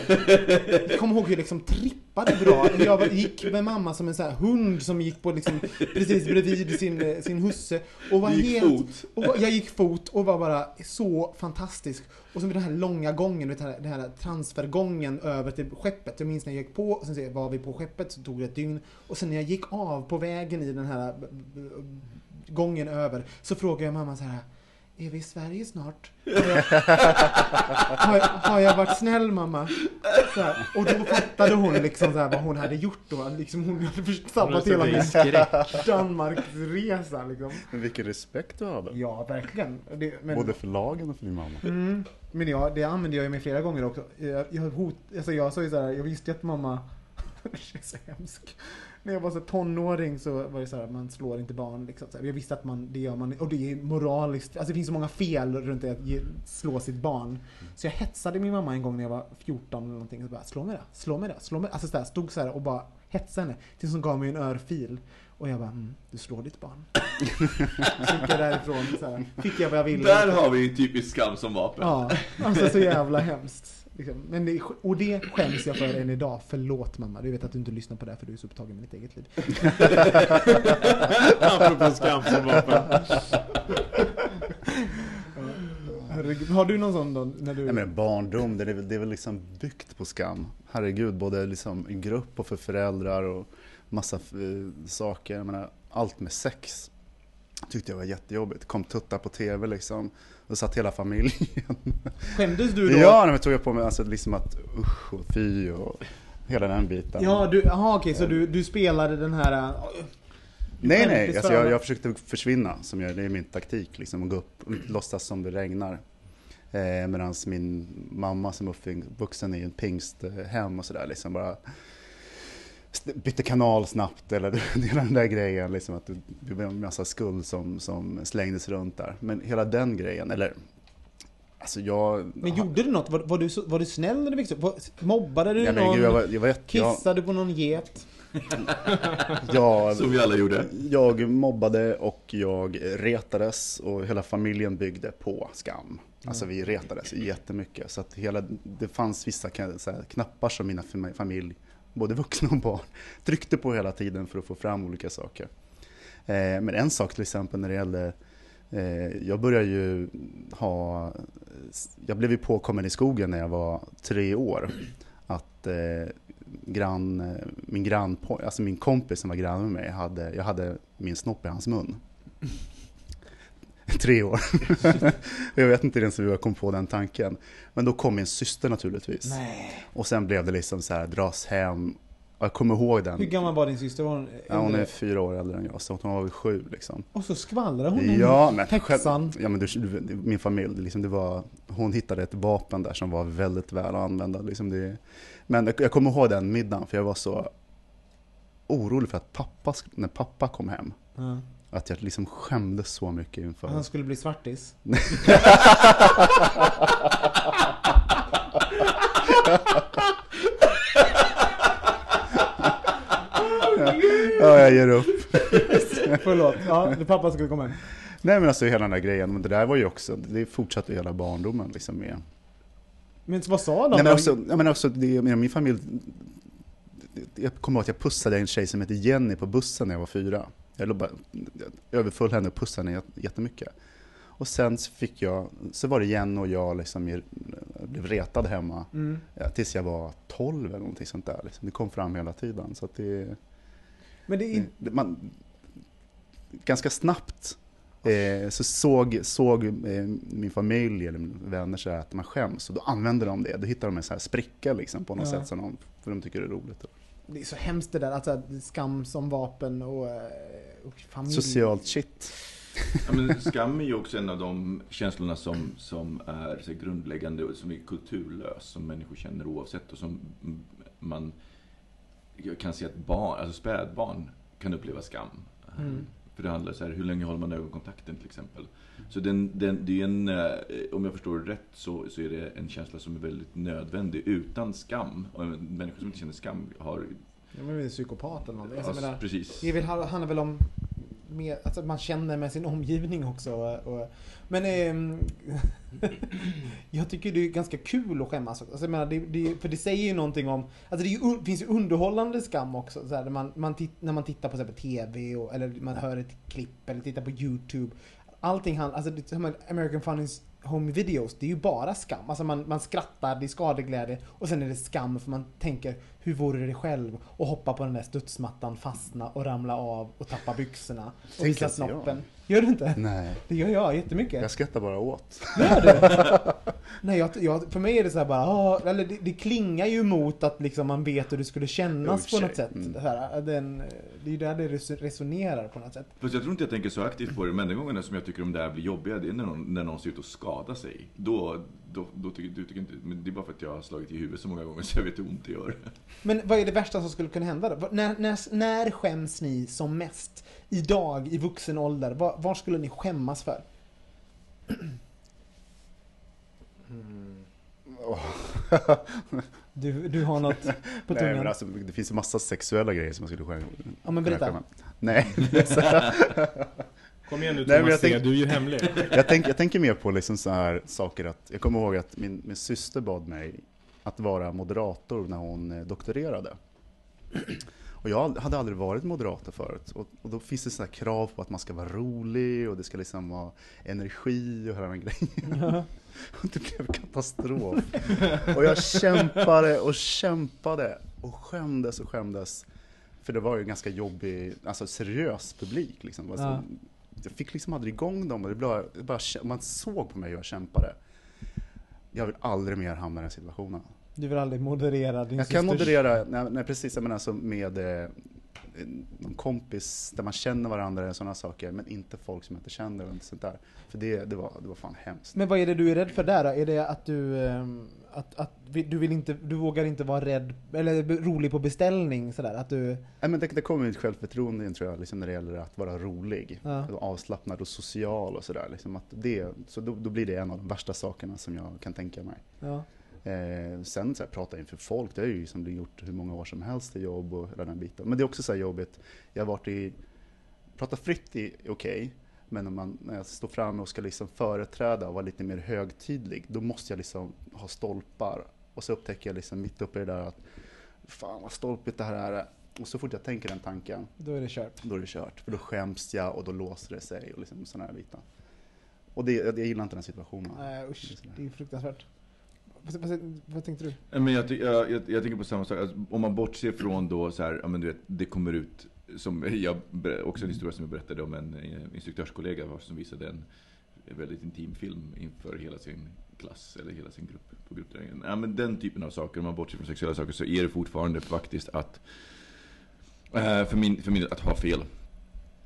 jag kommer ihåg hur jag liksom trippade bra. Jag gick med mamma som en sån här hund som gick på liksom, precis bredvid sin, sin husse. Och var Du gick helt, fot. Och jag gick fot och var bara så fantastisk. Och så med den här långa gången, den här- den här transfergången över till skeppet. Jag minns när jag gick på, och sen var vi på skeppet, så tog det ett dygn. Och sen när jag gick av på vägen i den här gången över, så frågade jag mamma så här. Är vi i Sverige snart? Har jag, har, jag- har jag varit snäll mamma? Så här, och då fattade hon liksom så här vad hon hade gjort då. Liksom hon hade sabbat hela min Danmarksresa liksom. Men vilken respekt du hade. Ja, verkligen. Det, men, Både för lagen och för din mamma. Mm. Men ja, det använde jag ju mig flera gånger också. Jag, jag, hot, alltså jag sa ju så här, jag visste ju att mamma, det är så hemskt. När jag var så tonåring så var det så här, man slår inte barn liksom. Så här, jag visste att man, det gör man, och det är moraliskt, alltså det finns så många fel runt det att ge, slå sitt barn. Så jag hetsade min mamma en gång när jag var 14 eller någonting, så bara slå mig då, slå mig då, slå mig Alltså så där, stod så här och bara hetsade henne. Tills hon gav mig en örfil. Och jag bara, mm, du slår ditt barn. så gick jag därifrån, så här, fick jag vad jag ville. Där har vi typisk skam som vapen. Ja, alltså så jävla hemskt. Liksom. Men det, och det skäms jag för än idag. Förlåt mamma, du vet att du inte lyssnar på det här för du är så upptagen med ditt eget liv. Apropå skam som vapen. Har du någon sån då? När du... Nej, men barndom, det är, väl, det är väl liksom byggt på skam. Herregud, både liksom i grupp och för föräldrar och massa eh, saker. Jag menar, allt med sex tyckte jag var jättejobbigt. Kom tuttar på tv liksom. Då satt hela familjen. Skämdes du då? Ja, men tog jag på mig alltså liksom att usch och fy och hela den biten. Ja, du, aha, okej, så du, du spelade den här... äh, nej, nej, alltså jag, jag försökte försvinna. Som jag, det är min taktik, liksom, att gå upp och låtsas som det regnar. Eh, Medan min mamma som är uppvuxen i en pingsthem och sådär liksom bara bytte kanal snabbt eller är den där grejen liksom att det blev en massa skuld som, som slängdes runt där. Men hela den grejen, eller alltså jag... Men gjorde du något? Var, var, du, var du snäll när du växte upp? Var- Mobbade du Ja, någon? gud, jag var, jag var jag, Kissade du på någon get? jag, Som vi alla gjorde. jag mobbade och jag retades och hela familjen byggde på skam. Alltså vi retades jättemycket. Så att hela, det fanns vissa jag säga, knappar som mina fam- familj, både vuxna och barn, tryckte på hela tiden för att få fram olika saker. Eh, men en sak till exempel när det gällde eh, jag började ju ha, jag blev ju påkommen i skogen när jag var tre år. Att eh, grann, min grann, alltså min kompis som var granne med mig, hade, jag hade min snopp i hans mun. Tre år. jag vet inte ens hur jag kom på den tanken. Men då kom min syster naturligtvis. Nej. Och sen blev det liksom så här, dras hem. Och jag kommer ihåg den. Hur gammal var din syster? Var hon, Ja, hon är fyra år äldre än jag, så hon var väl sju liksom. Och så skvallrar hon om Ja, men häxan. själv- ja, men du, min familj, liksom, det var, hon hittade ett vapen där som var väldigt väl använda. Liksom det, men jag, jag kommer ihåg den middagen, för jag var så orolig för att pappa, när pappa kom hem, Ja. Att jag liksom skämdes så mycket inför... Han skulle bli svartis. Ja, jag ger upp. Förlåt. Ja, pappa skulle komma hem. Nej men alltså hela den där grejen, men det där var ju också, det fortsatte hela barndomen liksom med. Men vad sa de? Nej men också, jag menar också det, min familj, jag kommer ihåg att jag pussade en tjej som hette Jenny på bussen när jag var fyra. Jag, låg bara, jag överföll henne och pussade henne jät- jättemycket. Och sen så fick jag, så var det Jenny och jag liksom blev retad hemma. Mm. Ja, tills jag var 12 eller någonting sånt där. Liksom. Det kom fram hela tiden. Så det, Men det är det, man, ganska snabbt eh, så såg, såg eh, min familj eller mina vänner så att man skäms och då använder de det. Då hittar de en så här spricka liksom, på något Ja. sätt som de, för de tycker det är roligt. Det är så hemskt det där, alltså skam som vapen och, eh, och familj. Socialt shit. Ja, men skam är ju också en av de känslorna som, som är så grundläggande och som är kulturlös, som människor känner oavsett och som man jag kan se att barn, alltså spädbarn kan uppleva skam. Mm. För det handlar så här, hur länge håller man ögonkontakten till exempel? Så den, den, det är en, eh, om jag förstår det rätt så, så är det en känsla som är väldigt nödvändig. Utan skam, och människor som inte känner skam har... Ja, men det är psykopat eller någonting. Alltså, Alltså, menar, precis. det handlar väl om mer, alltså man känner med sin omgivning också. Och, men eh, jag tycker det är ganska kul att skämmas. Alltså, jag menar, det, det, för det säger ju någonting om, alltså det ju, un- finns ju underhållande skam också. Så här, man, man titt, när man tittar på, så här, på TV och, eller man hör ett klipp eller tittar på YouTube. Allting handlar, alltså det, American Funnies Home Videos, det är ju bara skam. Alltså man, man skrattar, det är skadeglädje och sen är det skam för man tänker hur vore det själv att hoppa på den där studsmattan, fastna och ramla av och tappa byxorna och visa snoppen. Gör du inte? Nej, Det gör jag jättemycket. jag skrattar bara åt. Gör du? Nej, jag, jag, för mig är det så här bara, eller det, det klingar ju mot att liksom man vet hur det skulle kännas och på något sätt. Mm. Det, här, den, det är ju där det res- resonerar på något sätt. Fast jag tror inte jag tänker så aktivt på det, men den gångerna som jag tycker om det här blir jobbiga, det är när någon, när någon ser ut att skada sig. Då, då, då tycker du tycker inte, men det är bara för att jag har slagit i huvudet så många gånger så jag vet hur ont det gör. Men vad är det värsta som skulle kunna hända då? När, när, när skäms ni som mest? Idag, i vuxen ålder, vad, vad skulle ni skämmas för? Du, du har något på Nej, tungan? men alltså, det finns ju massa sexuella grejer som man skulle skämma. Ja, men berätta. Nej, Kom igen nu Nej, men Thomas jag C, tänk- du är ju hemlig. jag, tänk, jag tänker mer på liksom så här saker att, jag kommer ihåg att min, min syster bad mig att vara moderator när hon eh, doktorerade. Och jag hade aldrig varit moderator förut. Och, och då finns det så här krav på att man ska vara rolig och det ska liksom vara energi och hela den grejen. Och det blev katastrof. Och jag kämpade och kämpade och skämdes och skämdes. För det var ju en ganska jobbig, alltså seriös publik liksom. Alltså, Ja. Jag fick liksom aldrig igång dem och det bara, det bara, man såg på mig hur jag kämpade. Jag vill aldrig mer hamna i den situationen. Du vill aldrig moderera din Jag kan moderera, nej, nej precis, jag menar alltså med, eh, någon kompis där man känner varandra eller sådana saker, men inte folk som jag inte känner och sånt där. För det, det, var, det var fan hemskt. Men vad är det du är rädd för där då? Är det att du, ehm, att, att du vill inte, du vågar inte vara rädd, eller rolig på beställning sådär? Att du, Nej, men det, det kommer mitt självförtroende in tror jag, liksom när det gäller att vara rolig. Ja. Avslappnad och social och sådär. Liksom att det, så då, då blir det en av de värsta sakerna som jag kan tänka mig. ja. Eh, sen så här, prata inför folk, det har jag ju som gjort hur många år som helst i jobb och hela den biten. Men det är också så här jobbigt, jag har varit i, prata fritt är okej, men om man, när jag står framme och ska liksom företräda och vara lite mer högtidlig, då måste jag liksom ha stolpar. Och så upptäcker jag liksom mitt uppe i det där att, fan vad stolpigt det här är. Och så fort jag tänker den tanken, Då är det kört. då är det kört. För då skäms jag och då låser det sig och liksom sådana här bitar. Och det, jag gillar inte den situationen. Nej usch, det är fruktansvärt. Vad, vad, vad tänkte du? Men jag, ty- jag, jag, jag tänker på samma sak, alltså, om man bortser från då så här, ja, men du vet, det kommer ut, som jag, också en historia som jag berättade om en eh, instruktörskollega som visade en väldigt intim film inför hela sin klass eller hela sin grupp på gruppträningen. Ja, men den typen av saker, om man bortser från sexuella saker, så är det fortfarande faktiskt att, eh, för min, för min att ha fel.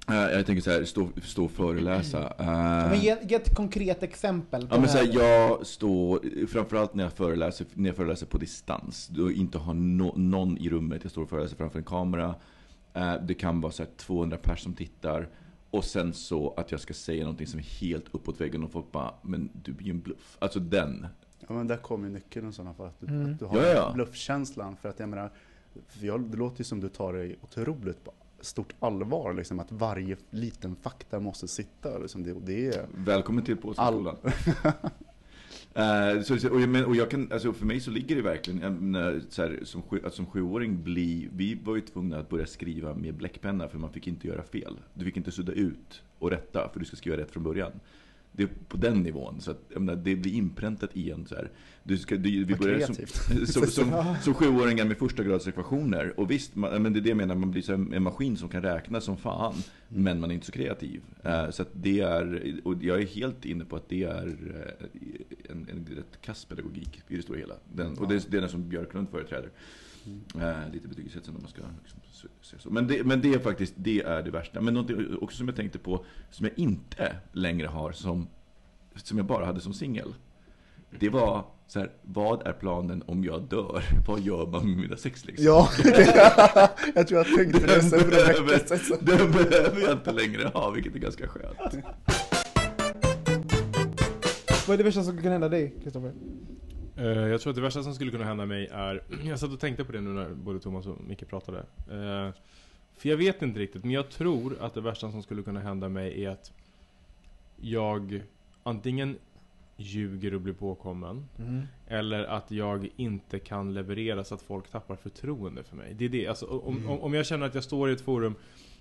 Eh, jag tänker så här, stå, stå och föreläsa. eh, Men ge, ge ett konkret exempel. På Ja men så här. jag står, framförallt när jag föreläser, när jag föreläser på distans, då inte har no, någon i rummet, jag står och föreläser framför en kamera. Eh, det kan vara så här 200 personer som tittar. Och sen så att jag ska säga någonting som är helt uppåt väggen och folk bara, men du blir ju en bluff. Alltså den. Ja men där kommer ju nyckeln i sådana fall. Att du, Mm. att du har Ja, ja. bluffkänslan. För att jag menar, för jag, det låter ju som du tar det otroligt på stort allvar. Liksom, att varje liten fakta måste sitta. Liksom, det, det är... Välkommen till All- Pålsskolan. Eh, så, och, jag, men, och jag kan, alltså för mig så ligger det verkligen, menar, så här, som, sju, att som sjuåring bli, vi var ju tvungna att börja skriva med bläckpenna för man fick inte göra fel. Du fick inte sudda ut och rätta för du ska skriva rätt från början. Det är på den nivån, så att, menar, det blir inpräntat i en så här. Du ska, du, vi börjar som, som, som, som sjuåringar med första grads ekvationer. Och visst, man, men det är det jag menar, man blir så en maskin som kan räkna som fan. Men man är inte så kreativ. Eh, så det är, och jag är helt inne på att det är eh, en, en rätt kass pedagogik i det stora hela. Den, och det, det är den som Björklund företräder. Eh, lite betygshetsande om man ska liksom, se- så. Men det, men det är faktiskt, det är det värsta. Men något också som jag tänkte på, som jag inte längre har som, som jag bara hade som singel. Det var så här, vad är planen om jag dör? Vad gör man med mina sexleksaker? Ja, jag tror jag tänkte det sen för en vecka sedan. Den behöver jag inte längre ha, vilket är ganska skönt. Vad är det värsta som kan hända dig, Kristoffer? Eh, jag tror att det värsta som skulle kunna hända mig är... Jag satt och tänkte på det nu när både Thomas och Micke pratade. Eh, för jag vet inte riktigt, men jag tror att det värsta som skulle kunna hända mig är att jag antingen ljuger och blir påkommen. Eller att jag inte kan leverera så att folk tappar förtroende för mig. Det är det. Alltså, om, om, om jag känner att jag står i ett forum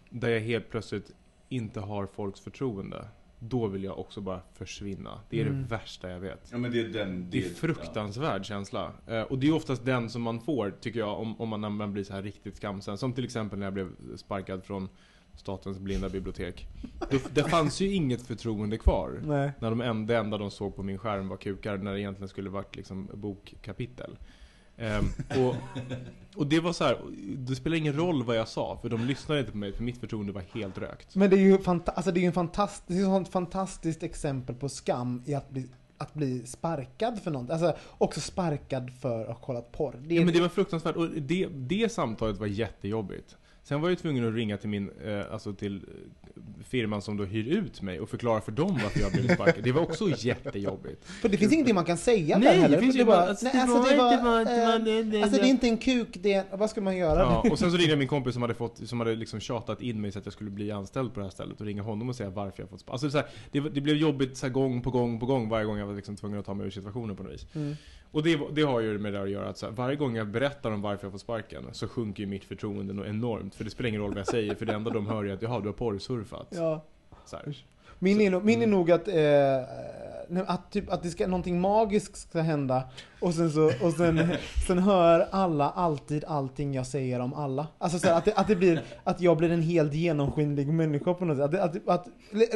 där jag helt plötsligt inte har folks förtroende. Då vill jag också bara försvinna. Det är Mm. det värsta jag vet. Ja men det är den... Det är fruktansvärd känsla. Eh, och det är oftast den som man får, tycker jag, om, om man, när man blir så här riktigt skamsen. Som till exempel när jag blev sparkad från Statens blinda bibliotek. Det, det fanns ju inget förtroende kvar. Nej. När de enda, det enda de såg på min skärm var kukar, när det egentligen skulle varit liksom bokkapitel. Ehm, och, och det var så här, det spelar ingen roll vad jag sa, för de lyssnade inte på mig, för mitt förtroende var helt rökt. Men det är ju fanta- alltså det är ju en fantastisk, det är ett sånt fantastiskt exempel på skam i att bli, att bli sparkad för något. Alltså också sparkad för att ha kollat porr. Det är, Ja, men det var fruktansvärt. Och det, det samtalet var jättejobbigt. Sen var jag tvungen att ringa till min, eh, alltså till firman som då hyr ut mig och förklara för dem varför jag blev sparkad. Det var också jättejobbigt. för det finns ingenting man kan säga Nej, där heller. det finns ju bara, alltså, nej, det alltså det var, det det eh, det- det- alltså det är det- inte en kuk, det vad ska man göra? Ja, och sen så ringde min kompis som hade, fått, som hade liksom tjatat in mig så att jag skulle bli anställd på det här stället och ringa honom och säga varför jag fått sparken. Alltså här, det, var- det blev jobbigt så här gång på gång på gång varje gång jag var liksom tvungen att ta mig ur situationen på något vis. Mm. Och det, det har ju med det att göra att så här, varje gång jag berättar om varför jag får sparken så sjunker ju mitt förtroende nog enormt. För det spelar ingen roll vad jag säger, för det enda de hör är att jaha, du har porrsurfat. Ja. Så här. Min är, nog- min är nog att, eh, att, typ, att det ska, någonting magiskt ska hända Och sen så, och sen, sen hör alla alltid allting jag säger om alla. Alltså så här, att, det, att det blir, att jag blir en helt genomskinlig människa på något sätt. Att, det- att, att,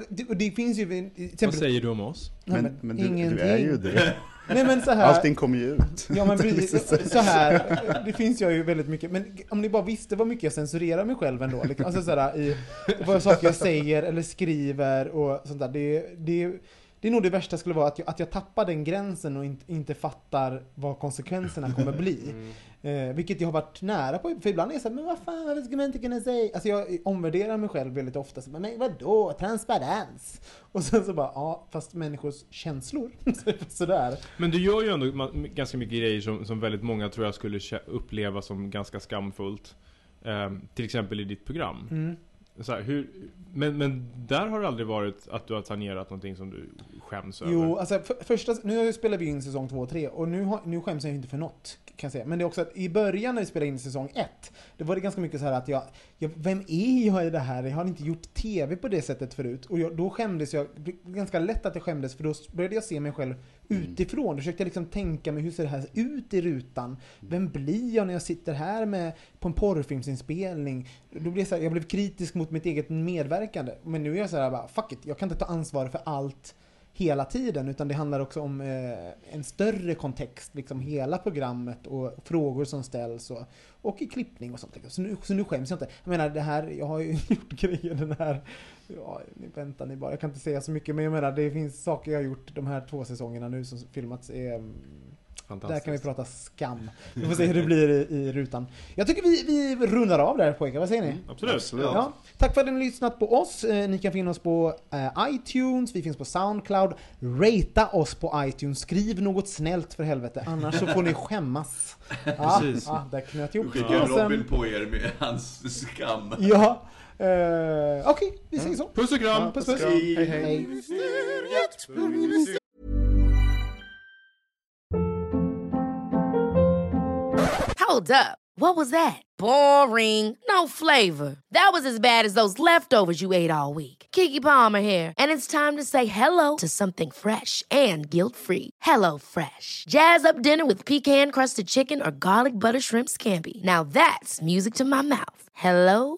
det, det finns ju, till Vad exempel, säger du om oss? Nej, Men, men du, du är ju det. Nej men så här, Allting kommer ju ut. Ja men precis, så här, det finns jag ju väldigt mycket, men om ni bara visste vad mycket jag censurerar mig själv ändå. Liksom. Alltså sådär, i vad saker jag säger eller skriver och sånt där. Det, det, det är nog det värsta skulle vara att jag, att jag tappar den gränsen och inte, inte fattar vad konsekvenserna kommer bli. Eh, vilket jag har varit nära på, för ibland är jag såhär, men vad fan, varför ska man inte kunna säga? Alltså jag omvärderar mig själv väldigt ofta, så, men vadå, transparens? Och sen så bara, ja, fast människors känslor, sådär. Men du gör ju ändå ganska mycket grejer som, som väldigt många tror jag skulle uppleva som ganska skamfullt. Ehm, till exempel i ditt program. Mm. Så här, hur, men, men där har det aldrig varit att du har tangerat någonting som du skäms över? Jo, alltså för, första, nu spelar vi in säsong 2 och 3 och nu, har, nu skäms jag inte för något. Kan jag säga. Men det är också att i början när vi spelade in säsong 1, då var det ganska mycket så här att jag, jag, vem är jag i det här? Jag har inte gjort TV på det sättet förut. Och jag, då skämdes jag, ganska lätt att jag skämdes för då började jag se mig själv Mm. utifrån. Då försökte jag liksom tänka mig hur ser det här ut i rutan? Vem blir jag när jag sitter här med, på en porrfilmsinspelning? Då blev jag, så här, jag blev kritisk mot mitt eget medverkande. Men nu är jag så här bara, fuck it, jag kan inte ta ansvar för allt hela tiden utan det handlar också om eh, en större kontext, liksom hela programmet och frågor som ställs och, och i klippning och sånt. Så nu, så nu skäms jag inte. Jag menar det här, jag har ju gjort grejer den här, ja, ni väntar ni bara, jag kan inte säga så mycket men jag menar det finns saker jag har gjort de här två säsongerna nu som filmats är mm, där kan vi prata skam. Vi får se hur det blir i, i rutan. Jag tycker vi, vi rundar av där pojkar, vad säger ni? Absolut. Absolut. Ja, tack för att ni har lyssnat på oss. Eh, Ni kan finna oss på eh, iTunes, vi finns på Soundcloud. Rata oss på iTunes, skriv något snällt för helvete, annars så får ni skämmas. Ja, Precis. ja där knöt jag ihop. skickar Och sen- Robin på er med hans skam. Ja, eh, okej, vi säger så. Puss och kram! Ja, puss puss. Hej, hej. Hej. Hold up. What was that? Boring. No flavor. That was as bad as those leftovers you ate all week. Kiki Palmer here, and it's time to say hello to something fresh and guilt-free. Hello Fresh. Jazz up dinner with pecan-crusted chicken or garlic butter shrimp scampi. Now that's music to my mouth. Hello